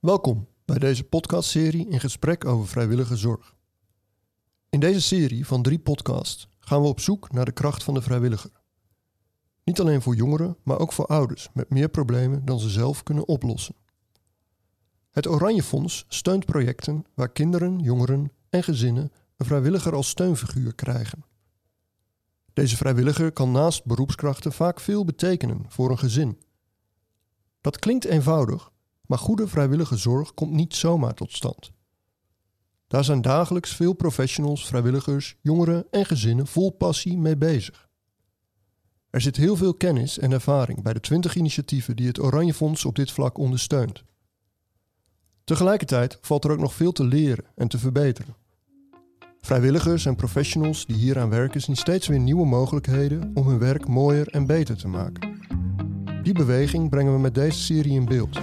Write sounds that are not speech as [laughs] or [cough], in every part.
Welkom bij deze podcastserie in gesprek over vrijwillige zorg. In deze serie van drie podcasts gaan we op zoek naar de kracht van de vrijwilliger. Niet alleen voor jongeren, maar ook voor ouders met meer problemen dan ze zelf kunnen oplossen. Het Oranje Fonds steunt projecten waar kinderen, jongeren en gezinnen een vrijwilliger als steunfiguur krijgen. Deze vrijwilliger kan naast beroepskrachten vaak veel betekenen voor een gezin. Dat klinkt eenvoudig, maar goede vrijwillige zorg komt niet zomaar tot stand. Daar zijn dagelijks veel professionals, vrijwilligers, jongeren en gezinnen vol passie mee bezig. Er zit heel veel kennis en ervaring bij de 20 initiatieven die het Oranje Fonds op dit vlak ondersteunt. Tegelijkertijd valt er ook nog veel te leren en te verbeteren. Vrijwilligers en professionals die hieraan werken zien steeds weer nieuwe mogelijkheden om hun werk mooier en beter te maken. Die beweging brengen we met deze serie in beeld.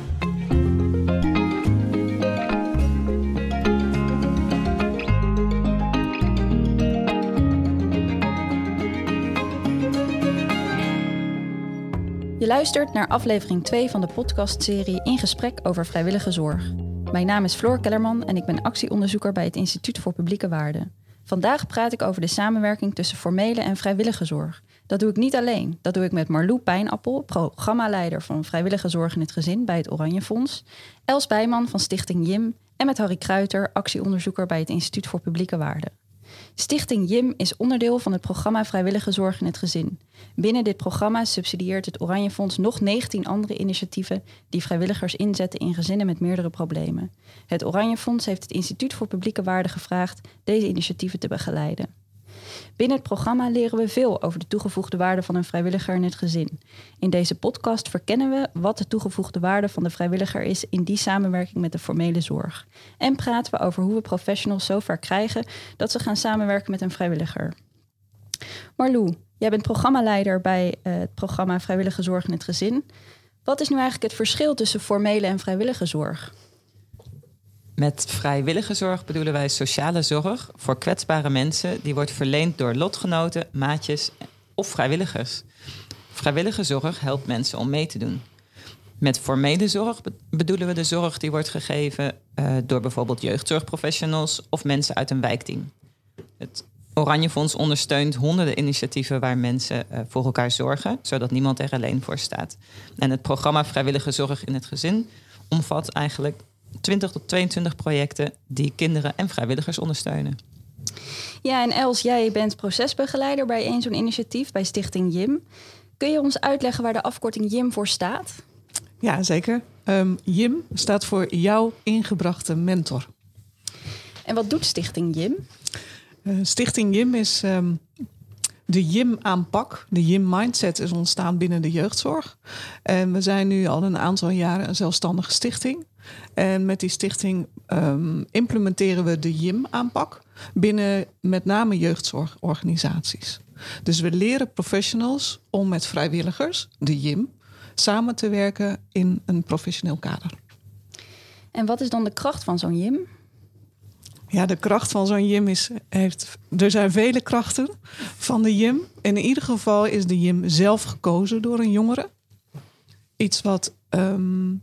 Je luistert naar aflevering 2 van de podcastserie In gesprek over vrijwillige zorg. Mijn naam is Floor Kellerman en ik ben actieonderzoeker bij het Instituut voor Publieke Waarden. Vandaag praat ik over de samenwerking tussen formele en vrijwillige zorg. Dat doe ik niet alleen. Dat doe ik met Marlou Pijnappel, programmaleider van Vrijwillige Zorg in het Gezin bij het Oranje Fonds, Els Bijman van Stichting JIM en met Harry Kruiter, actieonderzoeker bij het Instituut voor Publieke Waarden. Stichting JIM is onderdeel van het programma Vrijwillige Zorg in het Gezin. Binnen dit programma subsidieert het Oranje Fonds nog 19 andere initiatieven die vrijwilligers inzetten in gezinnen met meerdere problemen. Het Oranje Fonds heeft het Instituut voor Publieke Waarden gevraagd deze initiatieven te begeleiden. Binnen het programma leren we veel over de toegevoegde waarde van een vrijwilliger in het gezin. In deze podcast verkennen we wat de toegevoegde waarde van de vrijwilliger is in die samenwerking met de formele zorg. En praten we over hoe we professionals zover krijgen dat ze gaan samenwerken met een vrijwilliger. Marlou, jij bent programmaleider bij eh, het programma Vrijwillige Zorg in het Gezin. Wat is nu eigenlijk het verschil tussen formele en vrijwillige zorg? Met vrijwillige zorg bedoelen wij sociale zorg voor kwetsbare mensen die wordt verleend door lotgenoten, maatjes of vrijwilligers. Vrijwillige zorg helpt mensen om mee te doen. Met formele zorg bedoelen we de zorg die wordt gegeven uh, door bijvoorbeeld jeugdzorgprofessionals of mensen uit een wijkteam. Het Oranje Fonds ondersteunt honderden initiatieven waar mensen uh, voor elkaar zorgen, zodat niemand er alleen voor staat. En het programma Vrijwillige Zorg in het Gezin omvat eigenlijk 20 tot 22 projecten die kinderen en vrijwilligers ondersteunen. Ja, en Els, jij bent procesbegeleider bij een zo'n initiatief bij Stichting JIM. Kun je ons uitleggen waar de afkorting JIM voor staat? Ja, zeker. Um, JIM staat voor jouw ingebrachte mentor. En wat doet Stichting JIM? Uh, Stichting JIM is um, de JIM-aanpak. De JIM-mindset is ontstaan binnen de jeugdzorg. En we zijn nu al een aantal jaren een zelfstandige stichting. En met die stichting um, implementeren we de JIM-aanpak binnen met name jeugdzorgorganisaties. Dus we leren professionals om met vrijwilligers, de JIM, samen te werken in een professioneel kader. En wat is dan de kracht van zo'n JIM? Ja, de kracht van zo'n JIM is. Heeft, er zijn vele krachten van de JIM. In ieder geval is de JIM zelf gekozen door een jongere. Iets wat um,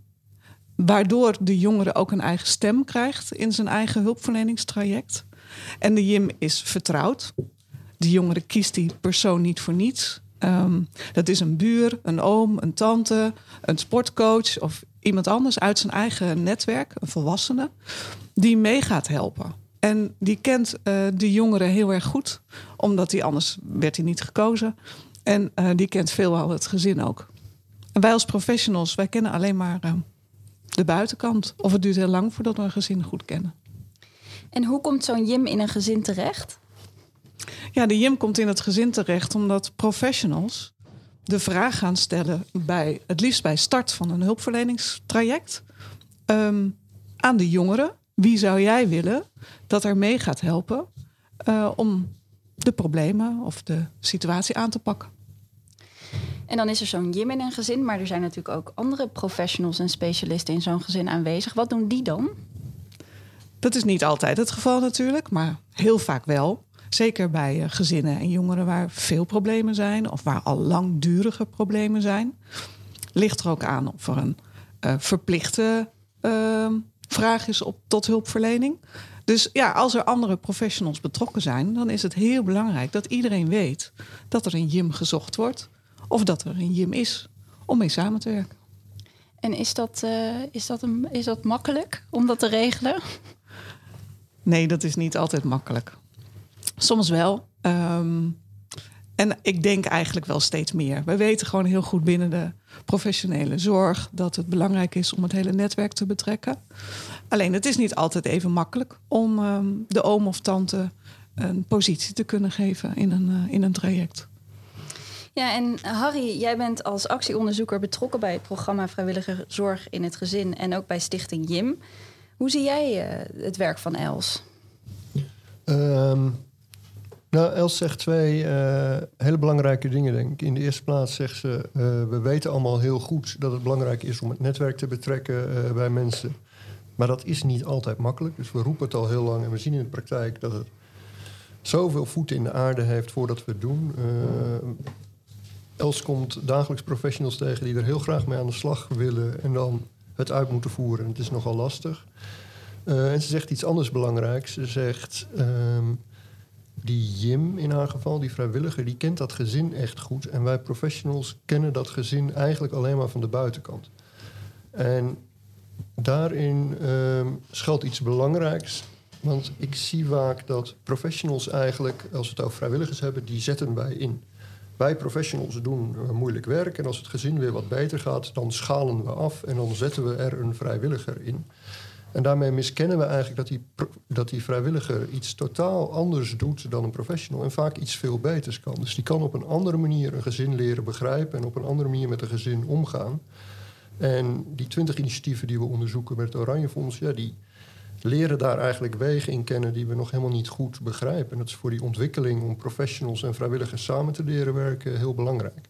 Waardoor de jongere ook een eigen stem krijgt in zijn eigen hulpverleningstraject. En de JIM is vertrouwd. De jongere kiest die persoon niet voor niets. Um, dat is een buur, een oom, een tante, een sportcoach of iemand anders uit zijn eigen netwerk, een volwassene, die mee gaat helpen. En die kent uh, de jongere heel erg goed, omdat hij anders werd hij niet gekozen. En uh, die kent veelal het gezin ook. Wij als professionals, wij kennen alleen maar uh, de buitenkant. Of het duurt heel lang voordat we een gezin goed kennen. En hoe komt zo'n JIM in een gezin terecht? Ja, de JIM komt in het gezin terecht omdat professionals de vraag gaan stellen bij het liefst bij start van een hulpverleningstraject um, aan de jongeren. Wie zou jij willen dat er mee gaat helpen uh, om de problemen of de situatie aan te pakken? En dan is er zo'n Jim in een gezin, maar er zijn natuurlijk ook andere professionals en specialisten in zo'n gezin aanwezig. Wat doen die dan? Dat is niet altijd het geval natuurlijk, maar heel vaak wel. Zeker bij uh, gezinnen en jongeren waar veel problemen zijn of waar al langdurige problemen zijn. Ligt er ook aan of er een uh, verplichte ehm, vraag is op, tot hulpverlening. Dus ja, als er andere professionals betrokken zijn, dan is het heel belangrijk dat iedereen weet dat er een JIM gezocht wordt of dat er een JIM is om mee samen te werken. En is dat, eh, is, dat een, is dat makkelijk om dat te regelen? Nee, dat is niet altijd makkelijk. Soms wel. Ehm, en ik denk eigenlijk wel steeds meer. We weten gewoon heel goed binnen de professionele zorg dat het belangrijk is om het hele netwerk te betrekken. Alleen het is niet altijd even makkelijk om ehm, de oom of tante een positie te kunnen geven in een, uh, in een traject. Ja, en Harry, jij bent als actieonderzoeker betrokken bij het programma Vrijwillige Zorg in het Gezin en ook bij Stichting JIM. Hoe zie jij uh, het werk van Els? Um, nou, Els zegt twee uh, hele belangrijke dingen, denk ik. In de eerste plaats zegt ze: uh, We weten allemaal heel goed dat het belangrijk is om het netwerk te betrekken bij mensen. Maar dat is niet altijd makkelijk. Dus we roepen het al heel lang en we zien in de praktijk dat het zoveel voeten in de aarde heeft voordat we het doen. Els komt dagelijks professionals tegen die er heel graag mee aan de slag willen en dan het uit moeten voeren. Het is nogal lastig. Uh, en ze zegt iets anders belangrijks. Ze zegt, um, die Jim in haar geval, die vrijwilliger, die kent dat gezin echt goed. En wij professionals kennen dat gezin eigenlijk alleen maar van de buitenkant. En daarin um, schuilt iets belangrijks. Want ik zie vaak dat professionals eigenlijk, als we het over vrijwilligers hebben, die zetten wij in. Wij professionals doen moeilijk werk en als het gezin weer wat beter gaat, dan schalen we af en dan zetten we er een vrijwilliger in. En daarmee miskennen we eigenlijk dat die, dat die vrijwilliger iets totaal anders doet dan een professional en vaak iets veel beters kan. Dus die kan op een andere manier een gezin leren begrijpen en op een andere manier met een gezin omgaan. En die twintig initiatieven die we onderzoeken met het Oranje Fonds, ja, die leren daar eigenlijk wegen in kennen die we nog helemaal niet goed begrijpen. En dat is voor die ontwikkeling om professionals en vrijwilligers samen te leren werken heel belangrijk.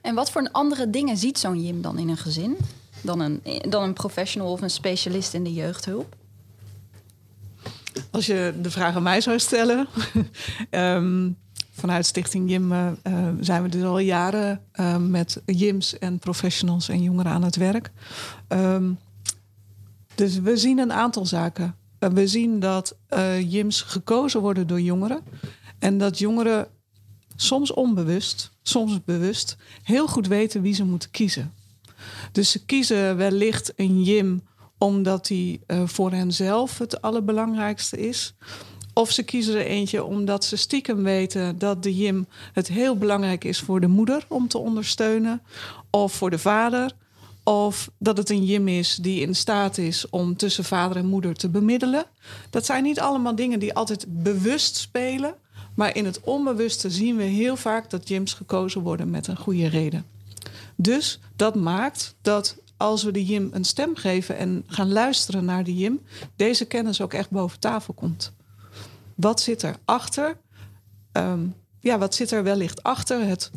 En wat voor andere dingen ziet zo'n Jim dan in een gezin? Dan een, dan een professional of een specialist in de jeugdhulp? Als je de vraag aan mij zou stellen. um, [laughs] vanuit Stichting Jim uh, zijn we dus al jaren uh, met Jims en professionals en jongeren aan het werk. Um, dus we zien een aantal zaken. We zien dat uh, Jims gekozen worden door jongeren. En dat jongeren soms onbewust, soms bewust, heel goed weten wie ze moeten kiezen. Dus ze kiezen wellicht een Jim omdat hij uh, voor henzelf het allerbelangrijkste is. Of ze kiezen er eentje omdat ze stiekem weten dat de Jim het heel belangrijk is voor de moeder om te ondersteunen. Of voor de vader. Of dat het een Jim is die in staat is om tussen vader en moeder te bemiddelen. Dat zijn niet allemaal dingen die altijd bewust spelen. Maar in het onbewuste zien we heel vaak dat Jims gekozen worden met een goede reden. Dus dat maakt dat als we de Jim een stem geven en gaan luisteren naar de Jim, deze kennis ook echt boven tafel komt. Wat zit er achter? Um, ja, wat zit er wellicht achter het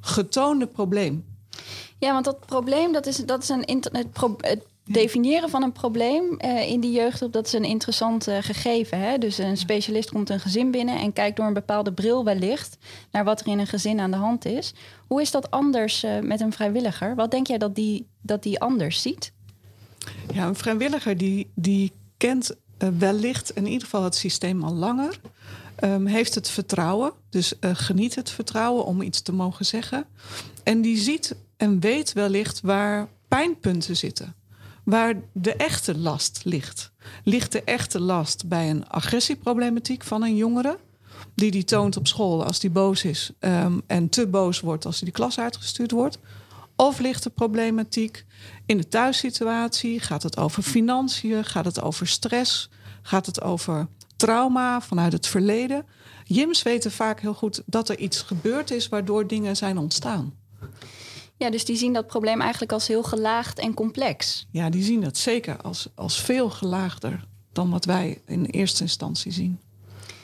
getoonde probleem? Ja, want dat probleem, dat is, dat is een internet. Het definiëren van een probleem uh, in die jeugdhulp, dat is een interessant uh, gegeven. Hè? Dus een specialist komt een gezin binnen en kijkt door een bepaalde bril wellicht naar wat er in een gezin aan de hand is. Hoe is dat anders uh, met een vrijwilliger? Wat denk jij dat die, dat die anders ziet? Ja, een vrijwilliger die, die kent wellicht in ieder geval het systeem al langer. Um, heeft het vertrouwen, dus geniet het vertrouwen om iets te mogen zeggen. En die ziet en weet wellicht waar pijnpunten zitten. Waar de echte last ligt. Ligt de echte last bij een agressieproblematiek van een jongere? Die die toont op school als die boos is um, en te boos wordt als hij de klas uitgestuurd wordt? Of ligt de problematiek in de thuissituatie? Gaat het over financiën? Gaat het over stress? Gaat het over trauma vanuit het verleden? Jims weten vaak heel goed dat er iets gebeurd is waardoor dingen zijn ontstaan. Ja, dus die zien dat probleem eigenlijk als heel gelaagd en complex. Ja, die zien dat zeker als, als veel gelaagder dan wat wij in eerste instantie zien.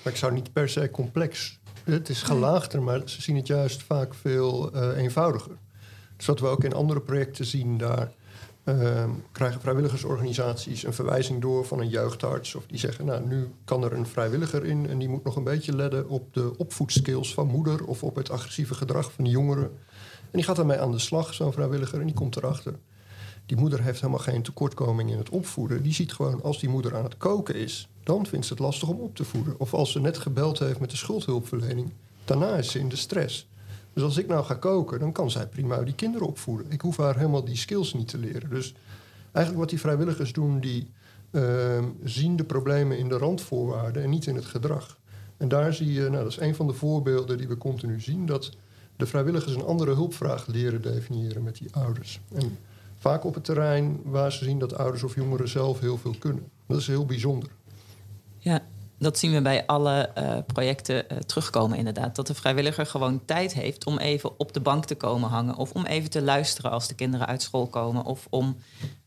Maar ik zou niet per se complex. Het is gelaagder, maar ze zien het juist vaak veel uh, eenvoudiger. Dus wat we ook in andere projecten zien, daar uh, krijgen vrijwilligersorganisaties een verwijzing door van een jeugdarts. Of die zeggen, nou, nu kan er een vrijwilliger in en die moet nog een beetje letten op de opvoedskills van moeder of op het agressieve gedrag van de jongeren. En die gaat daarmee aan de slag, zo'n vrijwilliger, en die komt erachter. die moeder heeft helemaal geen tekortkoming in het opvoeden. Die ziet gewoon als die moeder aan het koken is, dan vindt ze het lastig om op te voeden. Of als ze net gebeld heeft met de schuldhulpverlening, daarna is ze in de stress. Dus als ik nou ga koken, dan kan zij prima die kinderen opvoeden. Ik hoef haar helemaal die skills niet te leren. Dus eigenlijk wat die vrijwilligers doen, die uh, zien de problemen in de randvoorwaarden en niet in het gedrag. En daar zie je, nou, dat is een van de voorbeelden die we continu zien, dat de vrijwilligers een andere hulpvraag leren definiëren met die ouders. En vaak op het terrein waar ze zien dat ouders of jongeren zelf heel veel kunnen. Dat is heel bijzonder. Ja, dat zien we bij alle uh, projecten uh, terugkomen inderdaad. Dat de vrijwilliger gewoon tijd heeft om even op de bank te komen hangen. Of om even te luisteren als de kinderen uit school komen. Of om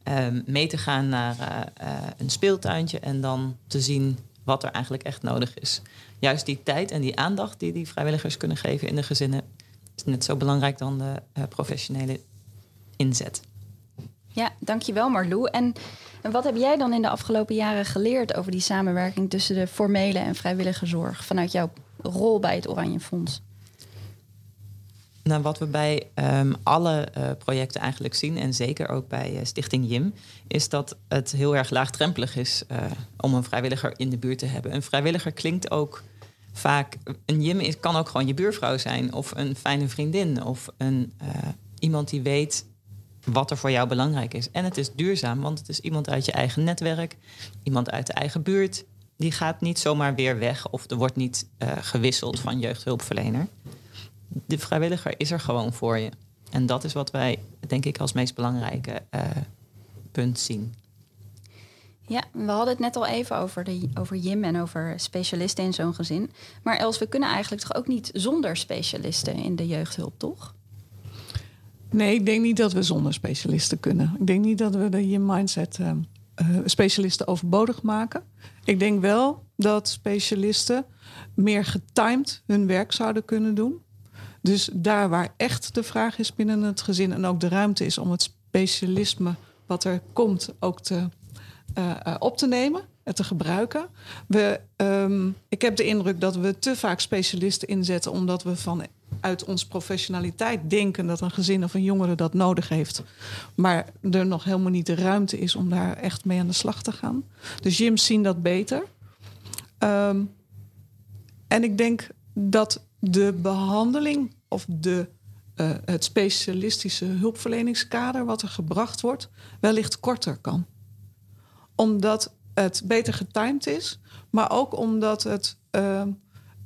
uh, mee te gaan naar uh, een speeltuintje en dan te zien wat er eigenlijk echt nodig is. Juist die tijd en die aandacht die die vrijwilligers kunnen geven in de gezinnen... is net zo belangrijk dan de professionele inzet. Ja, dankjewel Marlou. En wat heb jij dan in de afgelopen jaren geleerd over die samenwerking tussen de formele en vrijwillige zorg vanuit jouw rol bij het Oranje Fonds? Nou, wat we bij um, alle uh, projecten eigenlijk zien, en zeker ook bij uh, Stichting JIM, is dat het heel erg laagdrempelig is uh, om een vrijwilliger in de buurt te hebben. Een vrijwilliger klinkt ook vaak. Een JIM kan ook gewoon je buurvrouw zijn, of een fijne vriendin, of een, iemand die weet wat er voor jou belangrijk is. En het is duurzaam, want het is iemand uit je eigen netwerk, iemand uit de eigen buurt. Die gaat niet zomaar weer weg of er wordt niet uh, gewisseld van jeugdhulpverlener. De vrijwilliger is er gewoon voor je. En dat is wat wij, denk ik, als meest belangrijke uh, punt zien. Ja, we hadden het net al even over, de, over Jim en over specialisten in zo'n gezin. Maar Els, we kunnen eigenlijk toch ook niet zonder specialisten in de jeugdhulp, toch? Nee, ik denk niet dat we zonder specialisten kunnen. Ik denk niet dat we de je mindset uh, uh, specialisten overbodig maken. Ik denk wel dat specialisten meer getimed hun werk zouden kunnen doen. Dus daar waar echt de vraag is binnen het gezin en ook de ruimte is om het specialisme wat er komt ook te, op te nemen en te gebruiken. We, um, ik heb de indruk dat we te vaak specialisten inzetten omdat we van uit onze professionaliteit denken dat een gezin of een jongere dat nodig heeft. Maar er nog helemaal niet de ruimte is om daar echt mee aan de slag te gaan. Dus gyms zien dat beter. Um, en ik denk dat de behandeling of de, uh, het specialistische hulpverleningskader wat er gebracht wordt, wellicht korter kan. Omdat het beter getimed is, maar ook omdat het uh,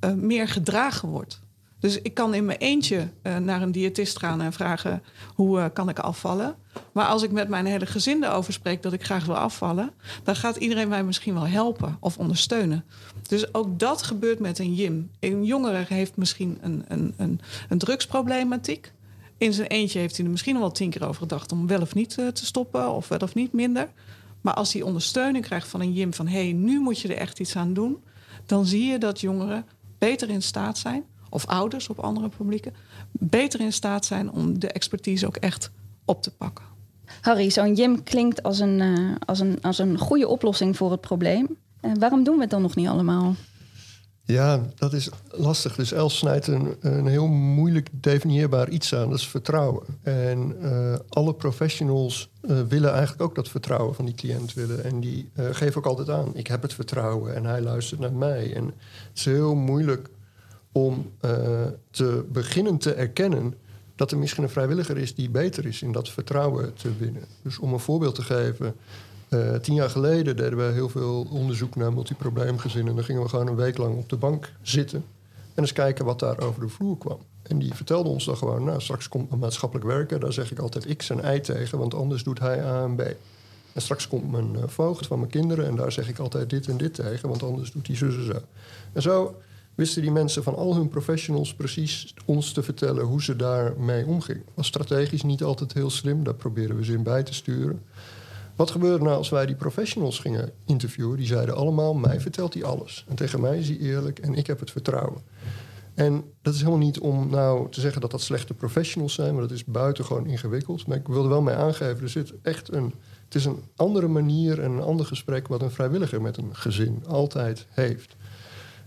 uh, meer gedragen wordt. Dus ik kan in mijn eentje uh, naar een diëtist gaan en vragen hoe uh, kan ik afvallen. Maar als ik met mijn hele gezin erover spreek dat ik graag wil afvallen, dan gaat iedereen mij misschien wel helpen of ondersteunen. Dus ook dat gebeurt met een JIM. Een jongere heeft misschien een, een, een, een drugsproblematiek. In zijn eentje heeft hij er misschien wel tien keer over gedacht om wel of niet te stoppen of wel of niet minder. Maar als hij ondersteuning krijgt van een JIM van hé, hey, nu moet je er echt iets aan doen, dan zie je dat jongeren beter in staat zijn of ouders op andere publieken, beter in staat zijn om de expertise ook echt op te pakken. Harry, zo'n JIM klinkt als een, uh, als, een, als een goede oplossing voor het probleem. En waarom doen we het dan nog niet allemaal? Ja, dat is lastig. Dus Els snijdt een, heel moeilijk definieerbaar iets aan. Dat is vertrouwen. En uh, alle professionals uh, willen eigenlijk ook dat vertrouwen van die cliënt willen. En die uh, geven ook altijd aan, ik heb het vertrouwen en hij luistert naar mij. En het is heel moeilijk om te beginnen te erkennen dat er misschien een vrijwilliger is die beter is in dat vertrouwen te winnen. Dus om een voorbeeld te geven. Uh, tien jaar geleden deden we heel veel onderzoek naar multiprobleemgezinnen. En dan gingen we gewoon een week lang op de bank zitten en eens kijken wat daar over de vloer kwam. En die vertelde ons dan gewoon, nou straks komt mijn maatschappelijk werken, daar zeg ik altijd X en Y tegen, want anders doet hij A en B. En straks komt mijn uh, voogd van mijn kinderen en daar zeg ik altijd dit en dit tegen, want anders doet hij zus en zo. En zo wisten die mensen van al hun professionals precies ons te vertellen hoe ze daarmee omgingen. Was strategisch niet altijd heel slim, daar proberen we ze in bij te sturen. Wat gebeurde nou als wij die professionals gingen interviewen? Die zeiden allemaal, mij vertelt hij alles. En tegen mij is hij eerlijk en ik heb het vertrouwen. En dat is helemaal niet om nou te zeggen dat dat slechte professionals zijn, maar dat is buitengewoon ingewikkeld. Maar ik wilde wel mee aangeven, er zit echt een, het is een andere manier en een ander gesprek wat een vrijwilliger met een gezin altijd heeft.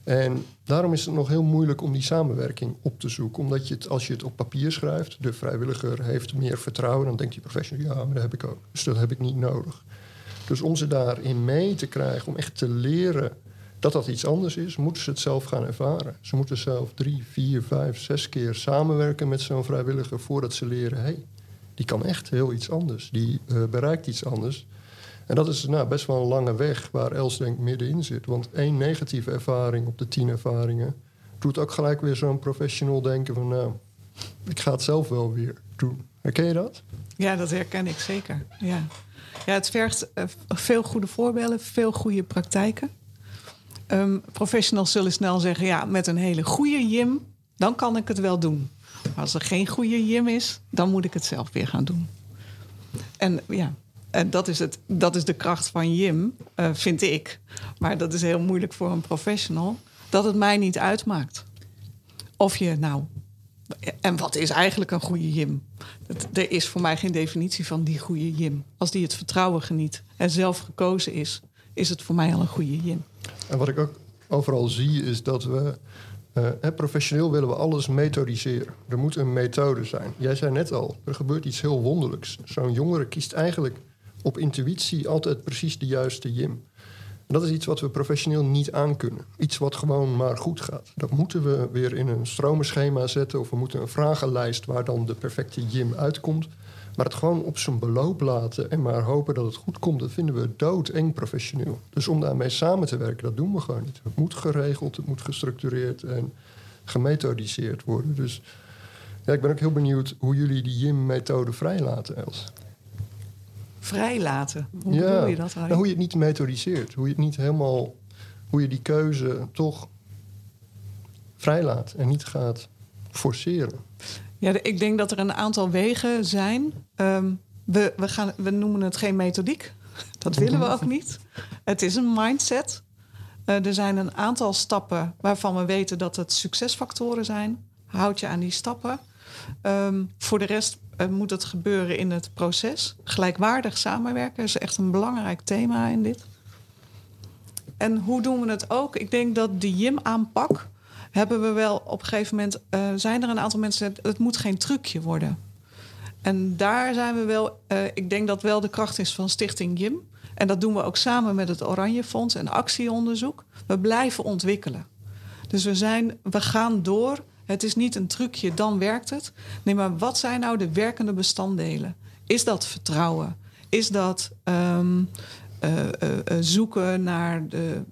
En daarom is het nog heel moeilijk om die samenwerking op te zoeken. Omdat je het, als je het op papier schrijft, de vrijwilliger heeft meer vertrouwen, dan denkt die professional, ja, maar dat heb ik ook. Dus dat heb ik niet nodig. Dus om ze daarin mee te krijgen, om echt te leren dat dat iets anders is, moeten ze het zelf gaan ervaren. Ze moeten zelf drie, vier, vijf, zes keer samenwerken met zo'n vrijwilliger voordat ze leren, hé, hey, die kan echt heel iets anders. Die uh, bereikt iets anders. En dat is nou, best wel een lange weg waar Els denk middenin zit. Want één negatieve ervaring op de tien ervaringen doet ook gelijk weer zo'n professional denken van nou, ik ga het zelf wel weer doen. Herken je dat? Ja, dat herken ik zeker. Ja, ja het vergt uh, veel goede voorbeelden, veel goede praktijken. Um, professionals zullen snel zeggen, ja, met een hele goede Jim, dan kan ik het wel doen. Maar als er geen goede Jim is, dan moet ik het zelf weer gaan doen. En ja, en dat is, het, dat is de kracht van Jim, uh, vind ik. Maar dat is heel moeilijk voor een professional. Dat het mij niet uitmaakt. Of je nou. En wat is eigenlijk een goede Jim? Er is voor mij geen definitie van die goede Jim. Als die het vertrouwen geniet en zelf gekozen is, is het voor mij al een goede Jim. En wat ik ook overal zie, is dat we. Uh, professioneel willen we alles methodiseren. Er moet een methode zijn. Jij zei net al, er gebeurt iets heel wonderlijks. Zo'n jongere kiest eigenlijk op intuïtie altijd precies de juiste Jim. En dat is iets wat we professioneel niet aankunnen. Iets wat gewoon maar goed gaat. Dat moeten we weer in een stromenschema zetten... of we moeten een vragenlijst waar dan de perfecte Jim uitkomt. Maar het gewoon op zijn beloop laten en maar hopen dat het goed komt... dat vinden we doodeng professioneel. Dus om daarmee samen te werken, dat doen we gewoon niet. Het moet geregeld, het moet gestructureerd en gemethodiseerd worden. Dus ja, ik ben ook heel benieuwd hoe jullie die Jim-methode vrijlaten, Els vrijlaten. Hoe ja, bedoel je dat? Nou, hoe je het niet methodiseert. Hoe je het niet helemaal... Hoe je die keuze toch vrijlaat en niet gaat forceren. Ja, ik denk dat er een aantal wegen zijn. Um, we, we, gaan, we noemen het geen methodiek. [laughs] Dat willen we ook niet. Het is een mindset. Uh, er zijn een aantal stappen waarvan we weten dat het succesfactoren zijn. Houd je aan die stappen. Um, voor de rest moet het gebeuren in het proces. Gelijkwaardig samenwerken is echt een belangrijk thema in dit. En hoe doen we het ook? Ik denk dat de JIM-aanpak hebben we wel op een gegeven moment. Uh, zijn er een aantal mensen. Het moet geen trucje worden. En daar zijn we wel. Uh, ik denk dat wel de kracht is van Stichting JIM. En dat doen we ook samen met het Oranje Fonds en actieonderzoek. We blijven ontwikkelen. Dus we, zijn, we gaan door het is niet een trucje, dan werkt het. Nee, maar wat zijn nou de werkende bestanddelen? Is dat vertrouwen? Is dat um, uh, uh, zoeken naar de,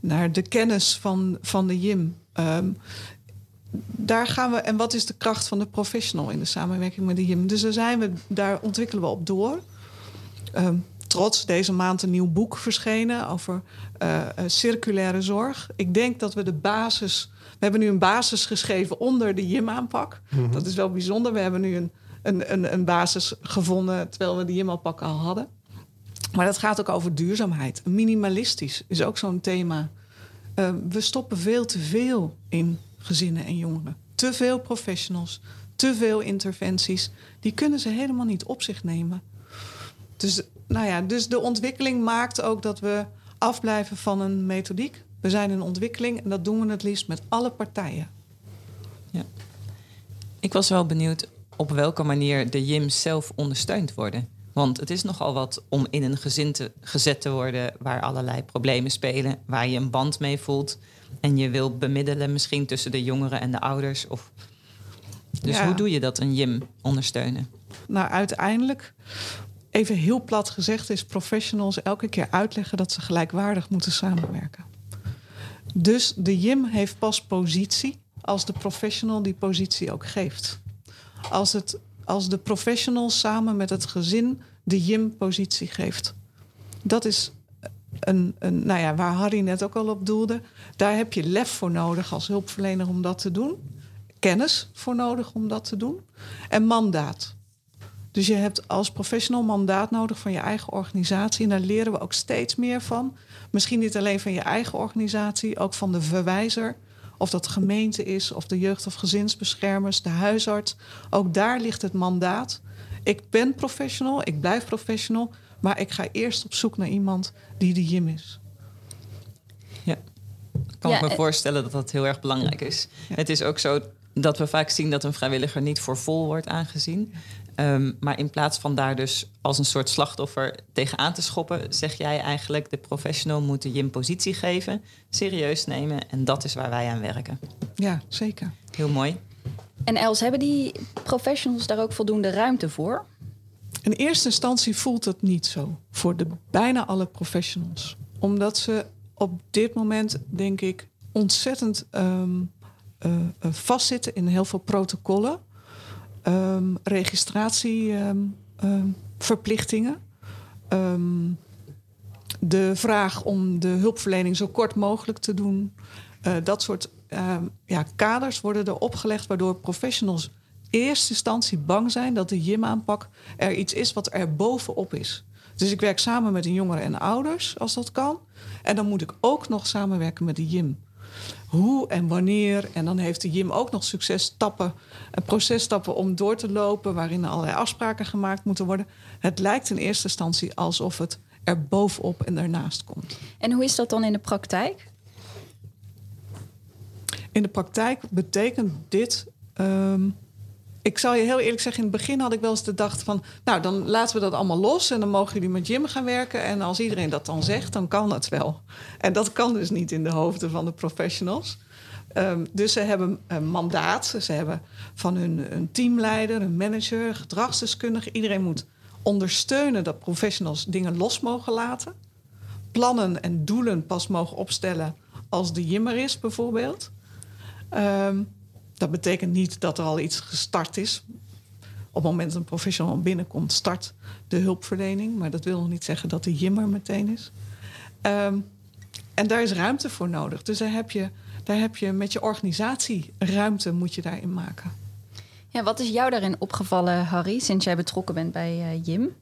naar de kennis van, van de JIM? Um, daar gaan we. En wat is de kracht van de professional in de samenwerking met de JIM? Dus daar, zijn we, daar ontwikkelen we op door. Um, trots deze maand een nieuw boek verschenen over circulaire zorg. Ik denk dat we de basis hebben nu een basis geschreven onder de JIM-aanpak. Mhm. Dat is wel bijzonder. We hebben nu een, een, een, een basis gevonden terwijl we de JIM-aanpak al hadden. Maar dat gaat ook over duurzaamheid. Minimalistisch is ook zo'n thema. Uh, we stoppen veel te veel in gezinnen en jongeren. Te veel professionals, te veel interventies. Die kunnen ze helemaal niet op zich nemen. Dus, nou ja, dus de ontwikkeling maakt ook dat we afblijven van een methodiek. We zijn in ontwikkeling en dat doen we het liefst met alle partijen. Ja. Ik was wel benieuwd op welke manier de JIM's zelf ondersteund worden. Want het is nogal wat om in een gezin te, gezet te worden waar allerlei problemen spelen, waar je een band mee voelt en je wil bemiddelen misschien tussen de jongeren en de ouders. Of... Dus hoe doe je dat, een JIM ondersteunen? Nou, uiteindelijk, even heel plat gezegd, is professionals elke keer uitleggen dat ze gelijkwaardig moeten samenwerken. Dus de JIM heeft pas positie als de professional die positie ook geeft. Als, het, als de professional samen met het gezin de JIM positie geeft. Dat is een, een, nou ja, waar Harry net ook al op doelde. Daar heb je lef voor nodig als hulpverlener om dat te doen. Kennis voor nodig om dat te doen. En mandaat. Dus je hebt als professional mandaat nodig van je eigen organisatie. En daar leren we ook steeds meer van. Misschien niet alleen van je eigen organisatie, ook van de verwijzer. Of dat de gemeente is, of de jeugd- of gezinsbeschermers, de huisarts. Ook daar ligt het mandaat. Ik ben professional, ik blijf professional. Maar ik ga eerst op zoek naar iemand die de Jim is. Ja, kan Ja, ik me en- voorstellen dat dat heel erg belangrijk is. Ja. Het is ook zo dat we vaak zien dat een vrijwilliger niet voor vol wordt aangezien. Ehm, maar in plaats van daar dus als een soort slachtoffer tegenaan te schoppen, zeg jij eigenlijk de professional moet de Jim positie geven, serieus nemen en dat is waar wij aan werken. Ja, zeker. Heel mooi. En Els, hebben die professionals daar ook voldoende ruimte voor? In eerste instantie voelt het niet zo voor de bijna alle professionals. Omdat ze op dit moment, denk ik, ontzettend ehm, eh, eh, vastzitten in heel veel protocollen, ehm, registratieverplichtingen. Ehm, de vraag om de hulpverlening zo kort mogelijk te doen. Eh, dat soort ehm, ja, kaders worden er opgelegd, waardoor professionals in eerste instantie bang zijn dat de JIM-aanpak er iets is wat er bovenop is. Dus ik werk samen met de jongeren en ouders, als dat kan. En dan moet ik ook nog samenwerken met de JIM. Hoe en wanneer. En dan heeft de JIM ook nog successtappen, en processtappen om door te lopen, waarin allerlei afspraken gemaakt moeten worden. Het lijkt in eerste instantie alsof het er bovenop en daarnaast komt. En hoe is dat dan in de praktijk? In de praktijk betekent dit. ehm, ik zal je heel eerlijk zeggen, in het begin had ik wel eens de dacht van... nou, dan laten we dat allemaal los en dan mogen jullie met Jim gaan werken. En als iedereen dat dan zegt, dan kan het wel. En dat kan dus niet in de hoofden van de professionals. Ehm, dus ze hebben een mandaat. Ze hebben van hun een teamleider, een manager, gedragsdeskundige. Iedereen moet ondersteunen dat professionals dingen los mogen laten. Plannen en doelen pas mogen opstellen als de Jimmer is, bijvoorbeeld. Ehm, dat betekent niet dat er al iets gestart is. Op het moment dat een professional binnenkomt, start de hulpverlening. Maar dat wil nog niet zeggen dat de Jimmer meteen is. Ehm, en daar is ruimte voor nodig. Dus daar heb je, daar heb je met je organisatie ruimte moet je daarin maken. Ja, wat is jou daarin opgevallen, Harry, sinds jij betrokken bent bij eh, Jim?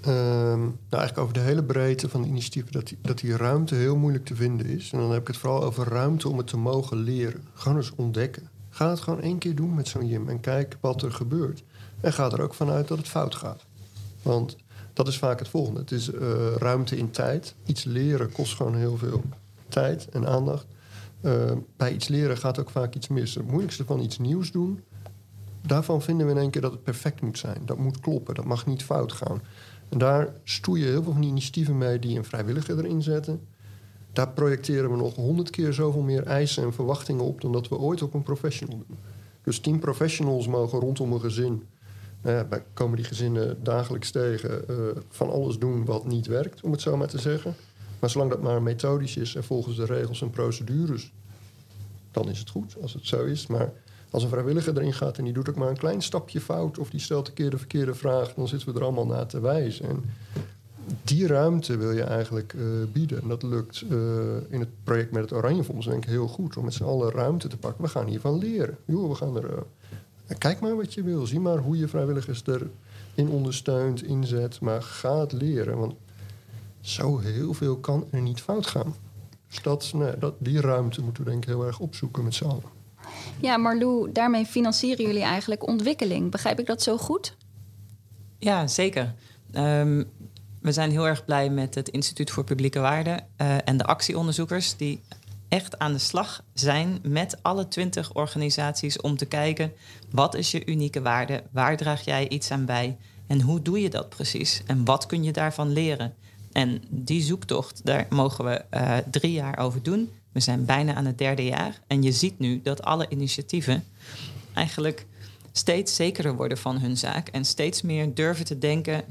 Ehm, nou, eigenlijk over de hele breedte van de initiatieven, dat die, dat die ruimte heel moeilijk te vinden is. En dan heb ik het vooral over ruimte om het te mogen leren. Gewoon eens ontdekken. Ga het gewoon één keer doen met zo'n Jim en kijk wat er gebeurt. En ga er ook vanuit dat het fout gaat. Want dat is vaak het volgende. Het is eh, ruimte in tijd. Iets leren kost gewoon heel veel tijd en aandacht. Eh, bij iets leren gaat ook vaak iets mis. Het moeilijkste van iets nieuws doen, daarvan vinden we in één keer dat het perfect moet zijn. Dat moet kloppen, dat mag niet fout gaan. En daar stoeien heel veel van die initiatieven mee die een vrijwilliger erin zetten. Daar projecteren we nog honderd keer zoveel meer eisen en verwachtingen op dan dat we ooit op een professional doen. Dus tien professionals mogen rondom een gezin, nou komen die gezinnen dagelijks tegen, eh, van alles doen wat niet werkt, om het zo maar te zeggen. Maar zolang dat maar methodisch is en volgens de regels en procedures, dan is het goed als het zo is. Maar als een vrijwilliger erin gaat en die doet ook maar een klein stapje fout of die stelt een keer de verkeerde vraag, dan zitten we er allemaal naar te wijzen. En die ruimte wil je eigenlijk eh, bieden. En dat lukt eh, in het project met het Oranje Fonds denk ik heel goed. Om met z'n allen ruimte te pakken. We gaan hiervan leren. Joh, we gaan er, eh, kijk maar wat je wil. Zie maar hoe je vrijwilligers erin ondersteunt, inzet. Maar ga het leren. Want zo heel veel kan er niet fout gaan. Dus dat, nee, dat, die ruimte moeten we denk ik heel erg opzoeken met z'n allen. Ja, Marlou, daarmee financieren jullie eigenlijk ontwikkeling. Begrijp ik dat zo goed? Ja, zeker. Ehm, we zijn heel erg blij met het Instituut voor Publieke Waarden eh, en de actieonderzoekers die echt aan de slag zijn met alle twintig organisaties om te kijken wat is je unieke waarde, waar draag jij iets aan bij en hoe doe je dat precies en wat kun je daarvan leren. En die zoektocht, daar mogen we eh, drie jaar over doen. We zijn bijna aan het derde jaar en je ziet nu dat alle initiatieven eigenlijk steeds zekerder worden van hun zaak en steeds meer durven te denken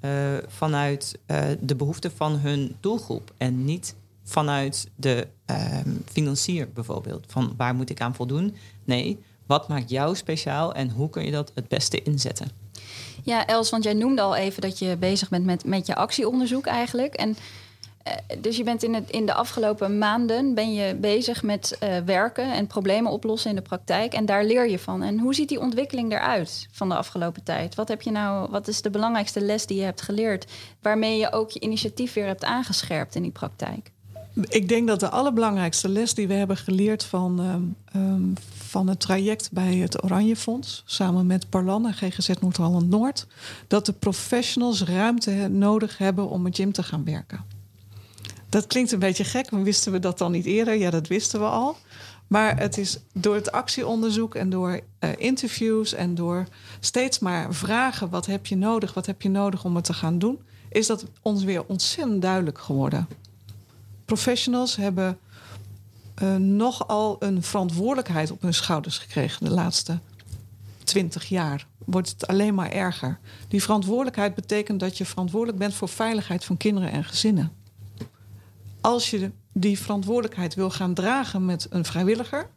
eh, vanuit eh, de behoeften van hun doelgroep en niet vanuit de ehm, financier bijvoorbeeld. Van waar moet ik aan voldoen? Nee, wat maakt jou speciaal en hoe kun je dat het beste inzetten? Ja, Els, want jij noemde al even dat je bezig bent met, met je actieonderzoek eigenlijk. En dus je bent in, het, in de afgelopen maanden ben je bezig met eh, werken en problemen oplossen in de praktijk. En daar leer je van. En hoe ziet die ontwikkeling eruit van de afgelopen tijd? Wat heb je nou, wat is de belangrijkste les die je hebt geleerd? Waarmee je ook je initiatief weer hebt aangescherpt in die praktijk? Ik denk dat de allerbelangrijkste les die we hebben geleerd van, ehm, ehm, van het traject bij het Oranje Fonds, samen met Parlan en GGZ Noord-Holland Noord, dat de professionals ruimte nodig hebben om met Jim te gaan werken. Dat klinkt een beetje gek. Wisten we dat dan niet eerder? Ja, dat wisten we al. Maar het is door het actieonderzoek en door uh, interviews en door steeds maar vragen: wat heb je nodig? Wat heb je nodig om het te gaan doen? Is dat ons weer ontzettend duidelijk geworden. Professionals hebben uh, nogal een verantwoordelijkheid op hun schouders gekregen de laatste twintig jaar. Wordt het alleen maar erger. Die verantwoordelijkheid betekent dat je verantwoordelijk bent voor veiligheid van kinderen en gezinnen. Als je die verantwoordelijkheid wil gaan dragen met een vrijwilliger,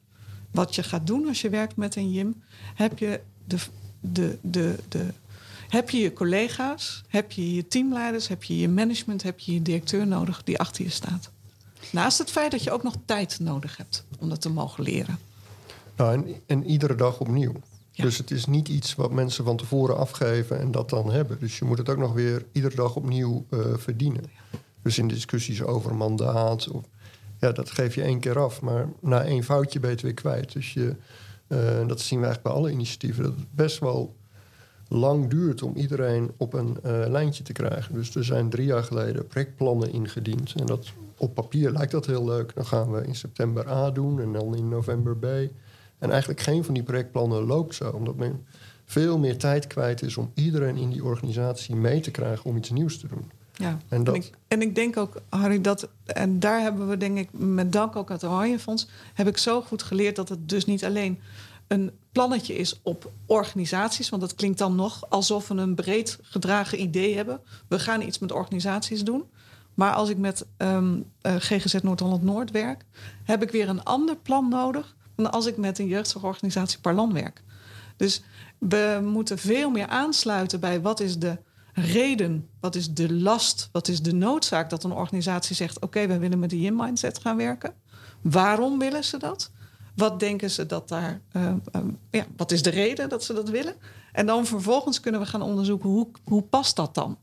wat je gaat doen als je werkt met een JIM, heb je de, de, de, de, heb je je collega's, heb je je teamleiders, heb je je management, heb je je directeur nodig die achter je staat. Naast het feit dat je ook nog tijd nodig hebt om dat te mogen leren. Nou, en, en iedere dag opnieuw. Dus het is niet iets wat mensen van tevoren afgeven en dat dan hebben. Dus je moet het ook nog weer iedere dag opnieuw uh, verdienen. Dus in discussies over mandaat, of, ja, dat geef je één keer af. Maar na één foutje ben je het weer kwijt. Dus je, uh, dat zien we eigenlijk bij alle initiatieven. Dat het best wel lang duurt om iedereen op een uh, lijntje te krijgen. Dus er zijn drie jaar geleden projectplannen ingediend. En dat, op papier lijkt dat heel leuk. Dan gaan we in september A doen en dan in november B. En eigenlijk geen van die projectplannen loopt zo. Omdat men veel meer tijd kwijt is om iedereen in die organisatie mee te krijgen om iets nieuws te doen. Ja, en, dat... en, ik, en ik denk ook, Harry, dat, en daar hebben we denk ik met dank ook aan het Oranje Fonds, heb ik zo goed geleerd dat het dus niet alleen een plannetje is op organisaties, want dat klinkt dan nog alsof we een breed gedragen idee hebben. We gaan iets met organisaties doen. Maar als ik met um, uh, GGZ Noord-Holland-Noord werk, heb ik weer een ander plan nodig dan als ik met een jeugdzorgorganisatie Parlan werk. Dus we moeten veel meer aansluiten bij wat is de reden, wat is de last, wat is de noodzaak dat een organisatie zegt: Oké, we willen met de Yin-mindset gaan werken. Waarom willen ze dat? Wat denken ze dat daar, uh, uh, ja, wat is de reden dat ze dat willen? En dan vervolgens kunnen we gaan onderzoeken hoe, hoe past dat dan?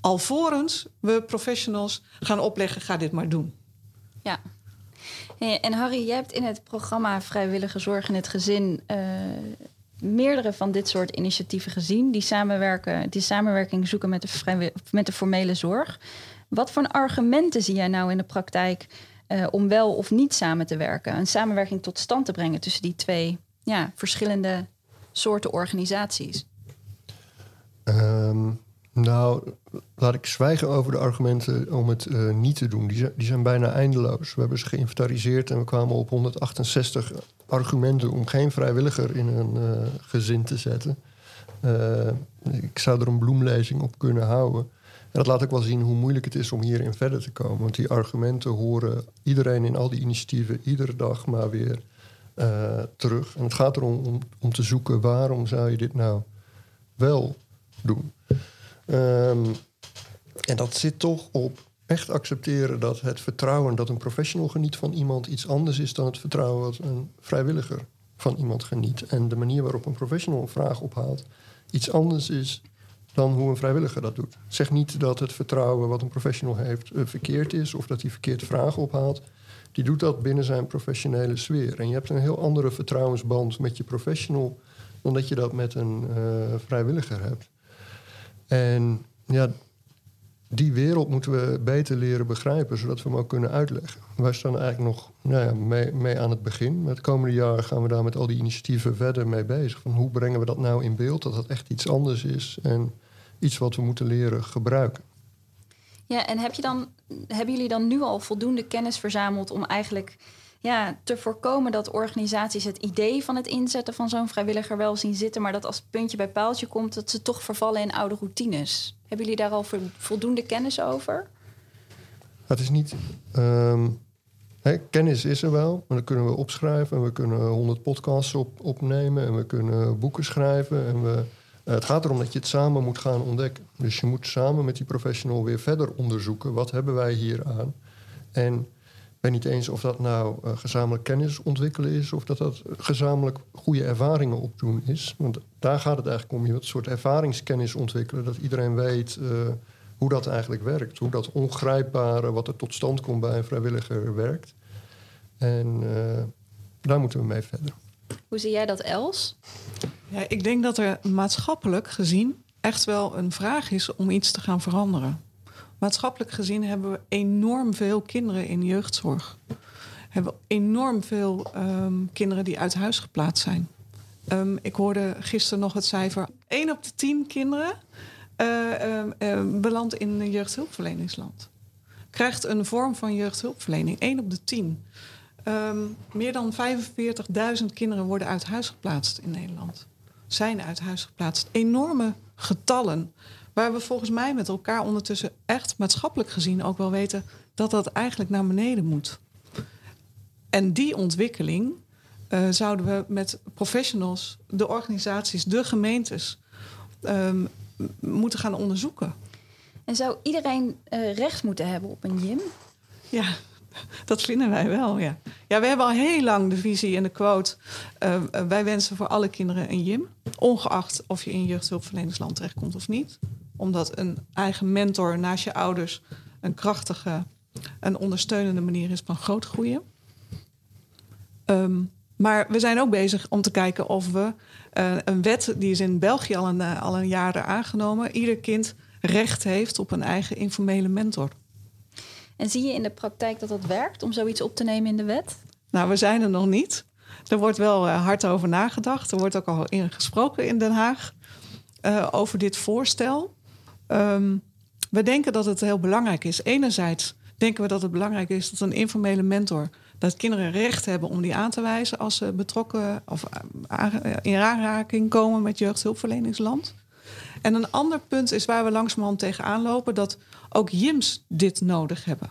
Alvorens we professionals gaan opleggen, ga dit maar doen. Ja. En Harry, jij hebt in het programma Vrijwillige Zorg in het Gezin uh, meerdere van dit soort initiatieven gezien die, samenwerken, die samenwerking zoeken met de, met de formele zorg. Wat voor argumenten zie jij nou in de praktijk uh, om wel of niet samen te werken? Een samenwerking tot stand te brengen tussen die twee ja, verschillende soorten organisaties? Um, nou, laat ik zwijgen over de argumenten om het uh, niet te doen. Die zijn, die zijn bijna eindeloos. We hebben ze geïnventariseerd en we kwamen op 168 argumenten om geen vrijwilliger in een uh, gezin te zetten. Uh, ik zou er een bloemlezing op kunnen houden. En dat laat ook wel zien hoe moeilijk het is om hierin verder te komen. Want die argumenten horen iedereen in al die initiatieven iedere dag maar weer terug. En het gaat erom om, om te zoeken waarom zou je dit nou wel doen. Um, en dat zit toch op echt accepteren dat het vertrouwen dat een professional geniet van iemand iets anders is dan het vertrouwen wat een vrijwilliger van iemand geniet. En de manier waarop een professional een vraag ophaalt iets anders is dan hoe een vrijwilliger dat doet. Zeg niet dat het vertrouwen wat een professional heeft uh, verkeerd is of dat hij verkeerd vragen ophaalt. Die doet dat binnen zijn professionele sfeer. En je hebt een heel andere vertrouwensband met je professional dan dat je dat met een uh, vrijwilliger hebt. En ja, die wereld moeten we beter leren begrijpen, zodat we hem ook kunnen uitleggen. Wij staan eigenlijk nog nou ja, mee, mee, aan het begin. Met het komende jaar gaan we daar met al die initiatieven verder mee bezig. Van hoe brengen we dat nou in beeld, dat dat echt iets anders is en iets wat we moeten leren gebruiken. Ja, en heb je dan, hebben jullie dan nu al voldoende kennis verzameld om eigenlijk ja, te voorkomen dat organisaties het idee van het inzetten van zo'n vrijwilliger wel zien zitten, maar dat als het puntje bij paaltje komt, dat ze toch vervallen in oude routines? Hebben jullie daar al voldoende kennis over? Het is niet. Um, hè, kennis is er wel, maar dan kunnen we opschrijven en we kunnen honderd podcasts op, opnemen en we kunnen boeken schrijven. En we, uh, het gaat erom dat je het samen moet gaan ontdekken. Dus je moet samen met die professional weer verder onderzoeken. Wat hebben wij hier aan? En ben niet eens of dat nou uh, gezamenlijk kennis ontwikkelen is... of dat dat gezamenlijk goede ervaringen opdoen is. Want daar gaat het eigenlijk om. Je wilt een soort ervaringskennis ontwikkelen... dat iedereen weet uh, hoe dat eigenlijk werkt. Hoe dat ongrijpbare wat er tot stand komt bij een vrijwilliger werkt. En uh, daar moeten we mee verder. Hoe zie jij dat, Els? Ja, ik denk dat er maatschappelijk gezien echt wel een vraag is om iets te gaan veranderen. Maatschappelijk gezien hebben we enorm veel kinderen in jeugdzorg. Hebben we enorm veel ehm, kinderen die uit huis geplaatst zijn. Ehm, ik hoorde gisteren nog het cijfer: 1 op de 10 kinderen uh, belandt in een jeugdhulpverleningsland. Krijgt een vorm van jeugdhulpverlening, 1 op de 10. Um, meer dan 45.000 kinderen worden uit huis geplaatst in Nederland. Zijn uit huis geplaatst. Enorme getallen. Waar we volgens mij met elkaar ondertussen echt maatschappelijk gezien ook wel weten dat dat eigenlijk naar beneden moet. En die ontwikkeling uh, zouden we met professionals, de organisaties, de gemeentes um, moeten gaan onderzoeken. En zou iedereen uh, recht moeten hebben op een gym? Ja, dat vinden wij wel, ja. Ja, we hebben al heel lang de visie en de quote... Uh, wij wensen voor alle kinderen een gym. Ongeacht of je in jeugdhulpverleningsland terechtkomt of niet. Omdat een eigen mentor naast je ouders... een krachtige en ondersteunende manier is van groot groeien. Um, maar we zijn ook bezig om te kijken of we uh, een wet, die is in België al een, uh, al een jaar aangenomen, ieder kind recht heeft op een eigen informele mentor. En zie je in de praktijk dat dat werkt om zoiets op te nemen in de wet? Nou, we zijn er nog niet. Er wordt wel uh, hard over nagedacht. Er wordt ook al in gesproken in Den Haag over dit voorstel. Um, we denken dat het heel belangrijk is. Enerzijds denken we dat het belangrijk is dat een informele mentor dat kinderen recht hebben om die aan te wijzen als ze betrokken of in aanraking komen met jeugdhulpverleningsland. En een ander punt is waar we langzamerhand tegenaan lopen, dat ook JIMS dit nodig hebben.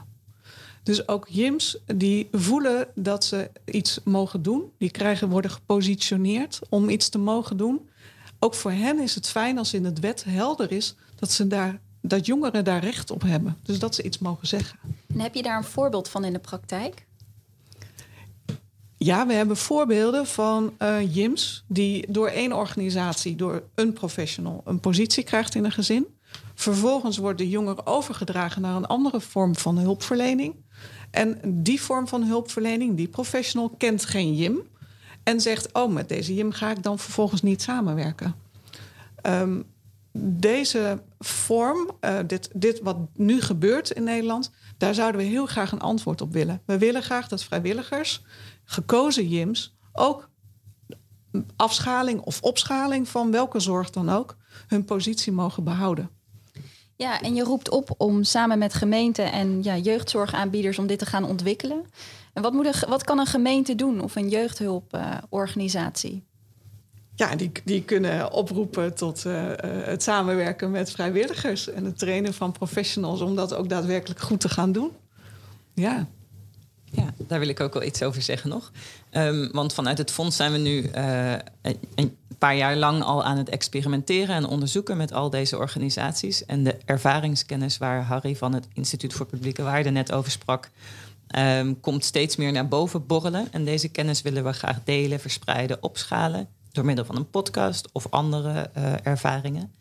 Dus ook JIMS die voelen dat ze iets mogen doen, die krijgen, worden gepositioneerd om iets te mogen doen. Ook voor hen is het fijn als in het wet helder is dat, ze daar, dat jongeren daar recht op hebben. Dus dat ze iets mogen zeggen. En heb je daar een voorbeeld van in de praktijk? Ja, we hebben voorbeelden van uh, JIMS die door één organisatie, door een professional, een positie krijgt in een gezin. Vervolgens wordt de jongere overgedragen naar een andere vorm van hulpverlening. En die vorm van hulpverlening, die professional, kent geen JIM. En zegt, oh, met deze JIM ga ik dan vervolgens niet samenwerken. Um, deze vorm, uh, dit, dit wat nu gebeurt in Nederland, daar zouden we heel graag een antwoord op willen. We willen graag dat vrijwilligers gekozen JIMS ook afschaling of opschaling van welke zorg dan ook hun positie mogen behouden. Ja, en je roept op om samen met gemeenten en ja, jeugdzorgaanbieders om dit te gaan ontwikkelen. En wat, moet een, wat kan een gemeente doen of een jeugdhulporganisatie? Ja, die, die kunnen oproepen tot uh, het samenwerken met vrijwilligers en het trainen van professionals om dat ook daadwerkelijk goed te gaan doen. Ja. Ja, daar wil ik ook wel iets over zeggen nog. Um, want vanuit het fonds zijn we nu uh, een paar jaar lang al aan het experimenteren en onderzoeken met al deze organisaties. En de ervaringskennis waar Harry van het Instituut voor Publieke Waarden net over sprak, um, komt steeds meer naar boven borrelen. En deze kennis willen we graag delen, verspreiden, opschalen door middel van een podcast of andere uh, ervaringen.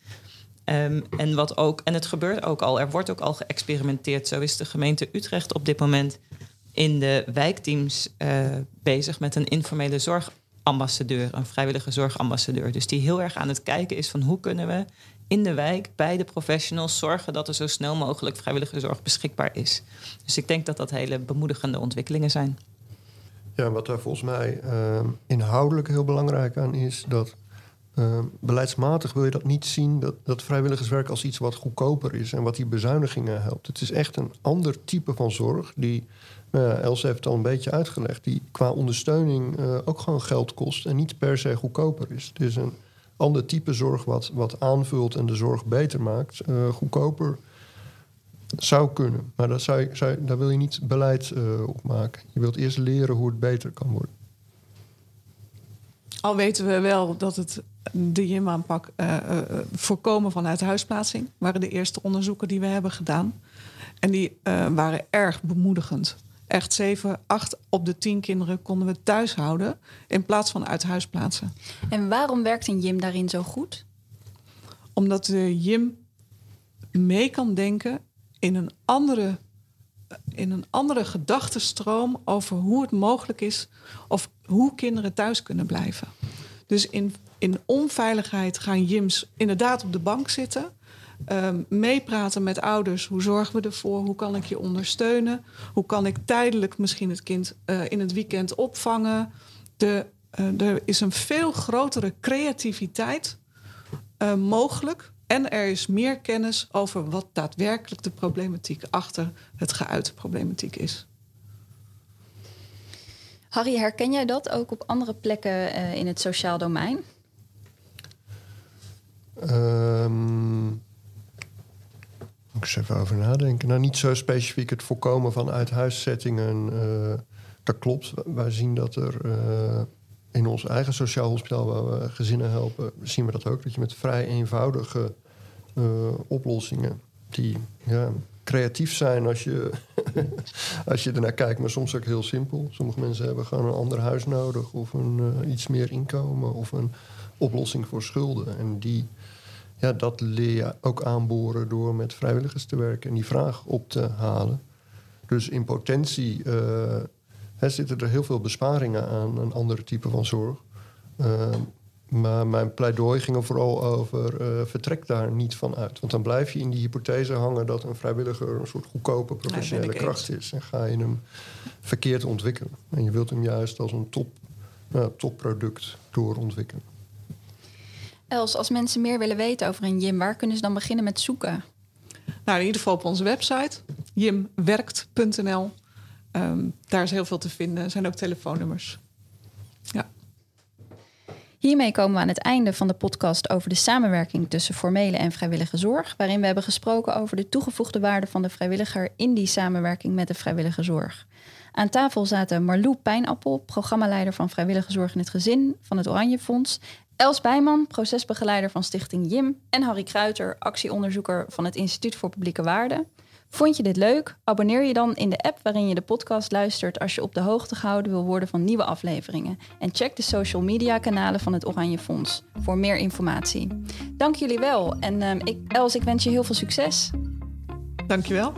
Um, en, wat ook, en het gebeurt ook al, er wordt ook al geëxperimenteerd. Zo is de gemeente Utrecht op dit moment in de wijkteams uh, bezig met een informele zorgambassadeur, een vrijwillige zorgambassadeur. Dus die heel erg aan het kijken is van hoe kunnen we in de wijk bij de professionals zorgen dat er zo snel mogelijk vrijwillige zorg beschikbaar is. Dus ik denk dat dat hele bemoedigende ontwikkelingen zijn. Ja, wat daar volgens mij uh, inhoudelijk heel belangrijk aan is, dat uh, beleidsmatig wil je dat niet zien, dat, dat vrijwilligerswerk als iets wat goedkoper is en wat die bezuinigingen helpt. Het is echt een ander type van zorg die nou ja, heeft het al een beetje uitgelegd, die qua ondersteuning uh, ook gewoon geld kost en niet per se goedkoper is. Het is een ander type zorg wat, wat aanvult en de zorg beter maakt. Uh, goedkoper zou kunnen, maar dat zou, zou, daar wil je niet beleid uh, op maken. Je wilt eerst leren hoe het beter kan worden. Al weten we wel dat het de JIM-aanpak uh, uh, voorkomen van uithuisplaatsing waren de eerste onderzoeken die we hebben gedaan. En die waren erg bemoedigend. Echt 7, 8 op de 10 kinderen konden we thuis houden in plaats van uit huis plaatsen. En waarom werkt een JIM daarin zo goed? Omdat de JIM mee kan denken in een andere, in een andere gedachtenstroom over hoe het mogelijk is of hoe kinderen thuis kunnen blijven. Dus in, in onveiligheid gaan JIMS inderdaad op de bank zitten. Ehm, meepraten met ouders. Hoe zorgen we ervoor? Hoe kan ik je ondersteunen? Hoe kan ik tijdelijk misschien het kind uh, in het weekend opvangen? De, uh, er is een veel grotere creativiteit uh, mogelijk. En er is meer kennis over wat daadwerkelijk de problematiek achter het geuite problematiek is. Harry, herken jij dat ook op andere plekken in het sociaal domein? Um, ik eens even over nadenken. Nou, niet zo specifiek het voorkomen van uithuiszettingen. Uh, dat klopt. Wij zien dat er uh, in ons eigen sociaal hospitaal, waar we gezinnen helpen, zien we dat ook. Dat je met vrij eenvoudige uh, oplossingen, die ja, creatief zijn als je, [laughs] als je ernaar kijkt, maar soms ook heel simpel. Sommige mensen hebben gewoon een ander huis nodig, of een, iets meer inkomen, of een oplossing voor schulden. En die ja, dat leer je ook aanboren door met vrijwilligers te werken en die vraag op te halen. Dus in potentie uh, hè, zitten er heel veel besparingen aan een andere type van zorg. Uh, maar mijn pleidooi ging er vooral over uh, vertrek daar niet van uit. Want dan blijf je in die hypothese hangen dat een vrijwilliger een soort goedkope professionele nee, kracht is. En ga je hem verkeerd ontwikkelen. En je wilt hem juist als een top, topproduct doorontwikkelen. Els, als mensen meer willen weten over een gym, waar kunnen ze dan beginnen met zoeken? Nou, in ieder geval op onze website, jimwerkt.nl. Um, daar is heel veel te vinden. Er zijn ook telefoonnummers. Ja. Hiermee komen we aan het einde van de podcast over de samenwerking tussen formele en vrijwillige zorg, waarin we hebben gesproken over de toegevoegde waarde van de vrijwilliger in die samenwerking met de vrijwillige zorg. Aan tafel zaten Marlou Pijnappel, programmaleider van vrijwillige zorg in het gezin van het Oranje Fonds, Els Bijman, procesbegeleider van Stichting JIM. En Harry Kruiter, actieonderzoeker van het Instituut voor Publieke Waarden. Vond je dit leuk? Abonneer je dan in de app waarin je de podcast luistert als je op de hoogte gehouden wil worden van nieuwe afleveringen. En check de social media kanalen van het Oranje Fonds voor meer informatie. Dank jullie wel. En uh, ik, Els, ik wens je heel veel succes. Dankjewel.